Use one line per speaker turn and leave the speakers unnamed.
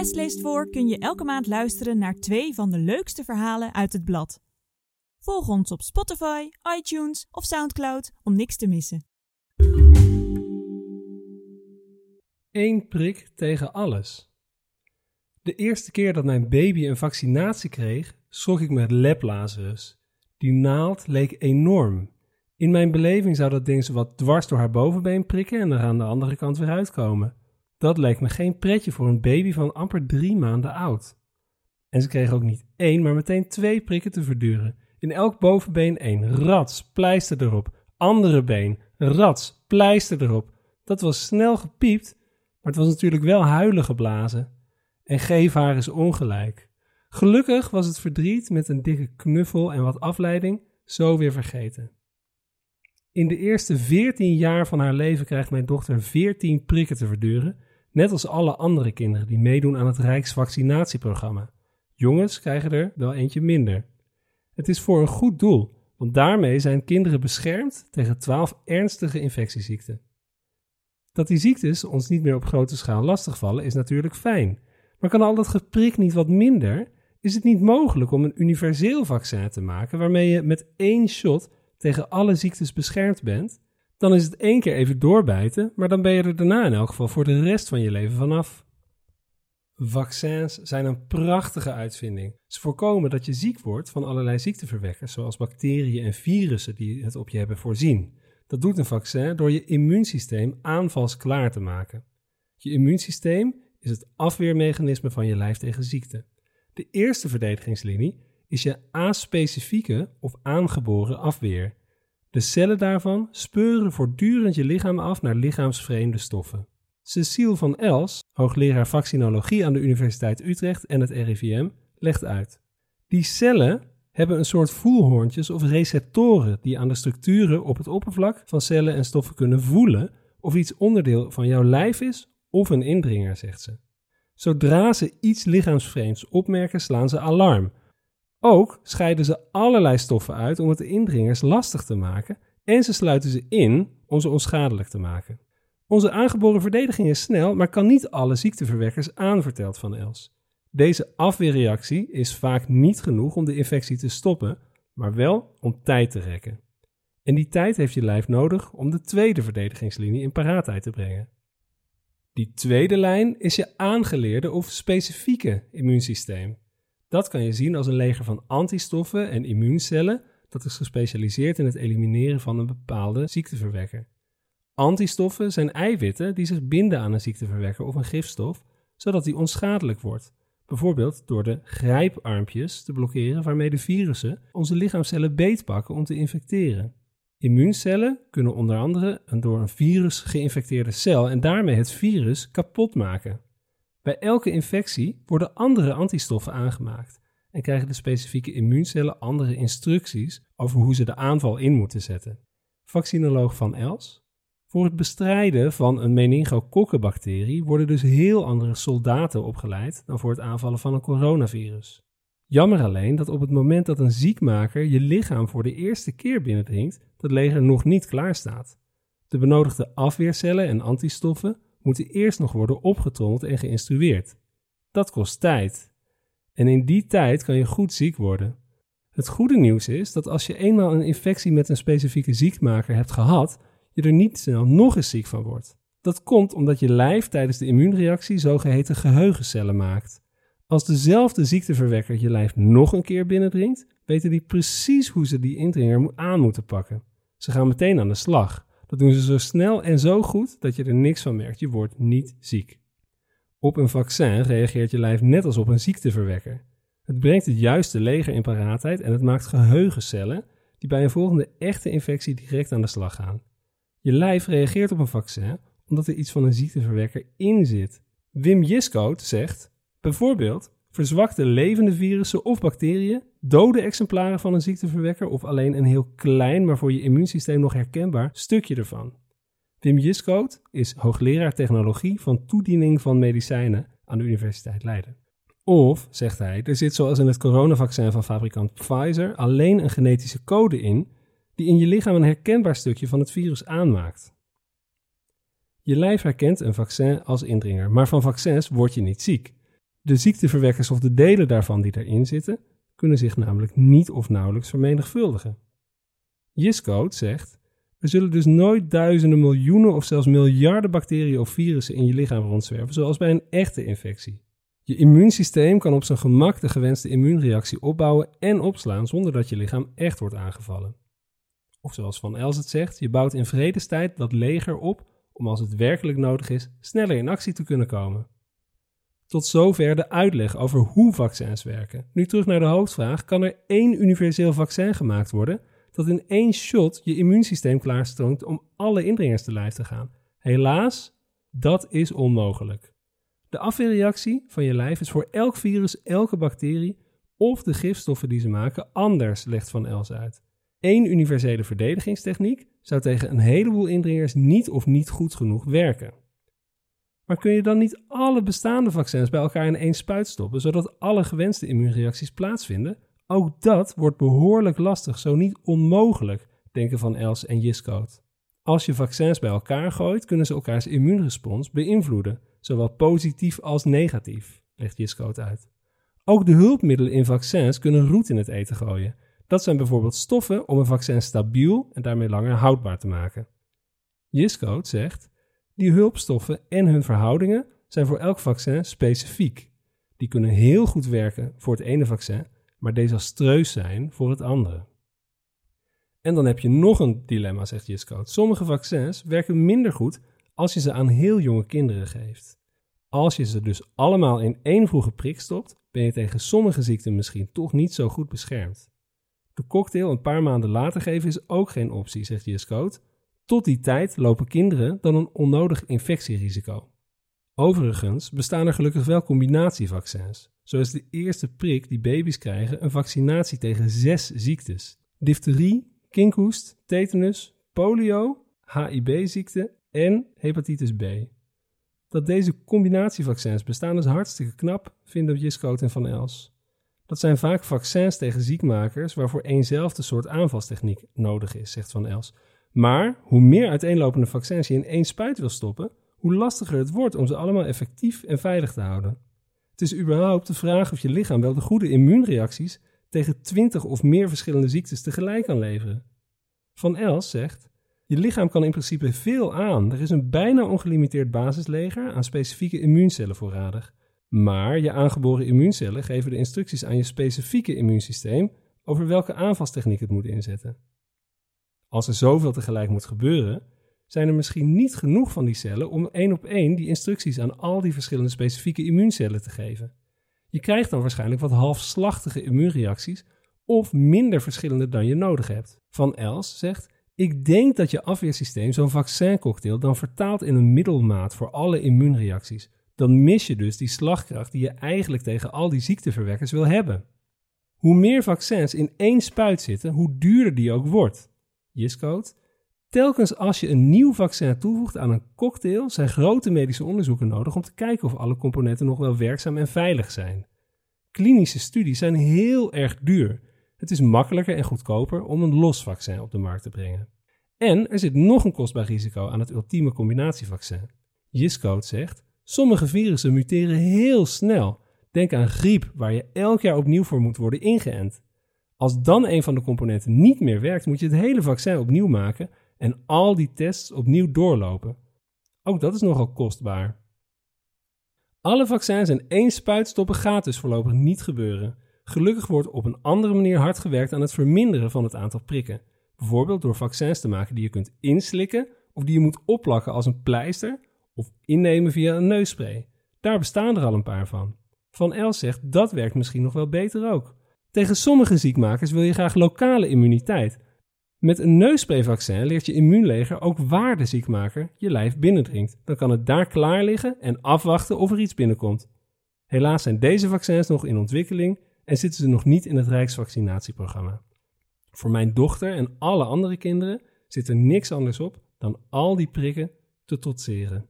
West leest voor kun je elke maand luisteren naar twee van de leukste verhalen uit het blad. Volg ons op Spotify, iTunes of Soundcloud om niks te missen.
Eén prik tegen alles. De eerste keer dat mijn baby een vaccinatie kreeg, schrok ik met leplazerus. Die naald leek enorm. In mijn beleving zou dat ding zo wat dwars door haar bovenbeen prikken en er aan de andere kant weer uitkomen. Dat leek me geen pretje voor een baby van amper drie maanden oud. En ze kreeg ook niet één, maar meteen twee prikken te verduren. In elk bovenbeen één. Rats, pleister erop. Andere been. Rats, pleister erop. Dat was snel gepiept, maar het was natuurlijk wel huilen geblazen. En geef haar is ongelijk. Gelukkig was het verdriet met een dikke knuffel en wat afleiding zo weer vergeten. In de eerste 14 jaar van haar leven krijgt mijn dochter 14 prikken te verduren, net als alle andere kinderen die meedoen aan het Rijksvaccinatieprogramma. Jongens krijgen er wel eentje minder. Het is voor een goed doel, want daarmee zijn kinderen beschermd tegen 12 ernstige infectieziekten. Dat die ziektes ons niet meer op grote schaal lastigvallen is natuurlijk fijn. Maar kan al dat geprik niet wat minder? Is het niet mogelijk om een universeel vaccin te maken waarmee je met één shot tegen alle ziektes beschermd bent? Dan is het één keer even doorbijten, maar dan ben je er daarna in elk geval voor de rest van je leven vanaf. Vaccins zijn een prachtige uitvinding. Ze voorkomen dat je ziek wordt van allerlei ziekteverwekkers, zoals bacteriën en virussen die het op je hebben voorzien. Dat doet een vaccin door je immuunsysteem aanvalsklaar te maken. Je immuunsysteem is het afweermechanisme van je lijf tegen ziekte. De eerste verdedigingslinie is je aspecifieke of aangeboren afweer. De cellen daarvan speuren voortdurend je lichaam af naar lichaamsvreemde stoffen. Cecile van Els, hoogleraar vaccinologie aan de Universiteit Utrecht en het RIVM, legt uit. Die cellen hebben een soort voelhoorntjes of receptoren die aan de structuren op het oppervlak van cellen en stoffen kunnen voelen of iets onderdeel van jouw lijf is of een indringer, zegt ze. Zodra ze iets lichaamsvreemds opmerken, slaan ze alarm. Ook scheiden ze allerlei stoffen uit om het de indringers lastig te maken en ze sluiten ze in om ze onschadelijk te maken. Onze aangeboren verdediging is snel, maar kan niet alle ziekteverwekkers aan, vertelt Van Els. Deze afweerreactie is vaak niet genoeg om de infectie te stoppen, maar wel om tijd te rekken. En die tijd heeft je lijf nodig om de tweede verdedigingslinie in paraatheid te brengen. Die tweede lijn is je aangeleerde of specifieke immuunsysteem. Dat kan je zien als een leger van antistoffen en immuuncellen dat is gespecialiseerd in het elimineren van een bepaalde ziekteverwekker. Antistoffen zijn eiwitten die zich binden aan een ziekteverwekker of een gifstof, zodat die onschadelijk wordt. Bijvoorbeeld door de grijparmpjes te blokkeren waarmee de virussen onze lichaamcellen beetpakken om te infecteren. Immuuncellen kunnen onder andere een door een virus geïnfecteerde cel en daarmee het virus kapot maken. Bij elke infectie worden andere antistoffen aangemaakt en krijgen de specifieke immuuncellen andere instructies over hoe ze de aanval in moeten zetten. Vaccinoloog Van Els. Voor het bestrijden van een meningokokkenbacterie worden dus heel andere soldaten opgeleid dan voor het aanvallen van een coronavirus. Jammer alleen dat op het moment dat een ziekmaker je lichaam voor de eerste keer binnendringt, dat leger nog niet klaar staat. De benodigde afweercellen en antistoffen moeten eerst nog worden opgetrommeld en geïnstrueerd. Dat kost tijd. En in die tijd kan je goed ziek worden. Het goede nieuws is dat als je eenmaal een infectie met een specifieke ziekmaker hebt gehad, je er niet snel nog eens ziek van wordt. Dat komt omdat je lijf tijdens de immuunreactie zogeheten geheugencellen maakt. Als dezelfde ziekteverwekker je lijf nog een keer binnendringt, weten die precies hoe ze die indringer aan moeten pakken. Ze gaan meteen aan de slag. Dat doen ze zo snel en zo goed dat je er niks van merkt. Je wordt niet ziek. Op een vaccin reageert je lijf net als op een ziekteverwekker. Het brengt het juiste leger in paraatheid en het maakt geheugencellen die bij een volgende echte infectie direct aan de slag gaan. Je lijf reageert op een vaccin omdat er iets van een ziekteverwekker in zit. Wim Jiskoot zegt bijvoorbeeld verzwakte levende virussen of bacteriën, dode exemplaren van een ziekteverwekker of alleen een heel klein, maar voor je immuunsysteem nog herkenbaar stukje ervan. Wim Jiskoot is hoogleraar technologie van toediening van medicijnen aan de Universiteit Leiden. Of, zegt hij, er zit zoals in het coronavaccin van fabrikant Pfizer alleen een genetische code in die in je lichaam een herkenbaar stukje van het virus aanmaakt. Je lijf herkent een vaccin als indringer, maar van vaccins word je niet ziek. De ziekteverwekkers of de delen daarvan die erin zitten, kunnen zich namelijk niet of nauwelijks vermenigvuldigen. Jiscode zegt: er zullen dus nooit duizenden, miljoenen of zelfs miljarden bacteriën of virussen in je lichaam rondzwerven, zoals bij een echte infectie. Je immuunsysteem kan op zijn gemak de gewenste immuunreactie opbouwen en opslaan zonder dat je lichaam echt wordt aangevallen. Of zoals Van Els het zegt, je bouwt in vredestijd dat leger op om als het werkelijk nodig is sneller in actie te kunnen komen. Tot zover de uitleg over hoe vaccins werken. Nu terug naar de hoofdvraag: kan er één universeel vaccin gemaakt worden dat in één shot je immuunsysteem klaarstroomt om alle indringers te lijf te gaan? Helaas, dat is onmogelijk. De afweerreactie van je lijf is voor elk virus, elke bacterie of de gifstoffen die ze maken anders, legt Van Els uit. Eén universele verdedigingstechniek zou tegen een heleboel indringers niet of niet goed genoeg werken. Maar kun je dan niet alle bestaande vaccins bij elkaar in één spuit stoppen, zodat alle gewenste immuunreacties plaatsvinden? Ook dat wordt behoorlijk lastig, zo niet onmogelijk, denken Van Els en Jiscoot. Als je vaccins bij elkaar gooit, kunnen ze elkaars immuunrespons beïnvloeden, zowel positief als negatief, legt Jiscoot uit. Ook de hulpmiddelen in vaccins kunnen roet in het eten gooien. Dat zijn bijvoorbeeld stoffen om een vaccin stabiel en daarmee langer houdbaar te maken. Jiscoot zegt: die hulpstoffen en hun verhoudingen zijn voor elk vaccin specifiek. Die kunnen heel goed werken voor het ene vaccin, maar desastreus zijn voor het andere. En dan heb je nog een dilemma, zegt Jiscoot. Sommige vaccins werken minder goed als je ze aan heel jonge kinderen geeft. Als je ze dus allemaal in één vroege prik stopt, ben je tegen sommige ziekten misschien toch niet zo goed beschermd. De cocktail een paar maanden later geven is ook geen optie, zegt Jiscoot. Tot die tijd lopen kinderen dan een onnodig infectierisico. Overigens bestaan er gelukkig wel combinatievaccins. Zo is de eerste prik die baby's krijgen een vaccinatie tegen zes ziektes: difterie, kinkhoest, tetanus, polio, HIB-ziekte en hepatitis B. Dat deze combinatievaccins bestaan is hartstikke knap, vinden Jiscoot en Van Els. Dat zijn vaak vaccins tegen ziekmakers waarvoor eenzelfde soort aanvalstechniek nodig is, zegt Van Els. Maar hoe meer uiteenlopende vaccins je in één spuit wil stoppen, hoe lastiger het wordt om ze allemaal effectief en veilig te houden. Het is überhaupt de vraag of je lichaam wel de goede immuunreacties tegen twintig of meer verschillende ziektes tegelijk kan leveren. Van Els zegt: Je lichaam kan in principe veel aan. Er is een bijna ongelimiteerd basisleger aan specifieke immuuncellen voorradig. Maar je aangeboren immuuncellen geven de instructies aan je specifieke immuunsysteem over welke aanvalstechniek het moet inzetten. Als er zoveel tegelijk moet gebeuren, zijn er misschien niet genoeg van die cellen om één op één die instructies aan al die verschillende specifieke immuuncellen te geven. Je krijgt dan waarschijnlijk wat halfslachtige immuunreacties of minder verschillende dan je nodig hebt. Van Els zegt: Ik denk dat je afweersysteem zo'n vaccincocktail dan vertaalt in een middelmaat voor alle immuunreacties. Dan mis je dus die slagkracht die je eigenlijk tegen al die ziekteverwekkers wil hebben. Hoe meer vaccins in één spuit zitten, hoe duurder die ook wordt. Telkens als je een nieuw vaccin toevoegt aan een cocktail, zijn grote medische onderzoeken nodig om te kijken of alle componenten nog wel werkzaam en veilig zijn. Klinische studies zijn heel erg duur. Het is makkelijker en goedkoper om een los vaccin op de markt te brengen. En er zit nog een kostbaar risico aan het ultieme combinatievaccin. Jiscode zegt: sommige virussen muteren heel snel. Denk aan griep, waar je elk jaar opnieuw voor moet worden ingeënt. Als dan een van de componenten niet meer werkt, moet je het hele vaccin opnieuw maken en al die tests opnieuw doorlopen. Ook dat is nogal kostbaar. Alle vaccins in één spuit stoppen gaat dus voorlopig niet gebeuren. Gelukkig wordt op een andere manier hard gewerkt aan het verminderen van het aantal prikken. Bijvoorbeeld door vaccins te maken die je kunt inslikken of die je moet opplakken als een pleister of innemen via een neusspray. Daar bestaan er al een paar van. Van Els zegt dat werkt misschien nog wel beter ook. Tegen sommige ziekmakers wil je graag lokale immuniteit. Met een neussprayvaccin leert je immuunleger ook waar de ziekmaker je lijf binnendringt. Dan kan het daar klaar liggen en afwachten of er iets binnenkomt. Helaas zijn deze vaccins nog in ontwikkeling en zitten ze nog niet in het Rijksvaccinatieprogramma. Voor mijn dochter en alle andere kinderen zit er niks anders op dan al die prikken te trotseren.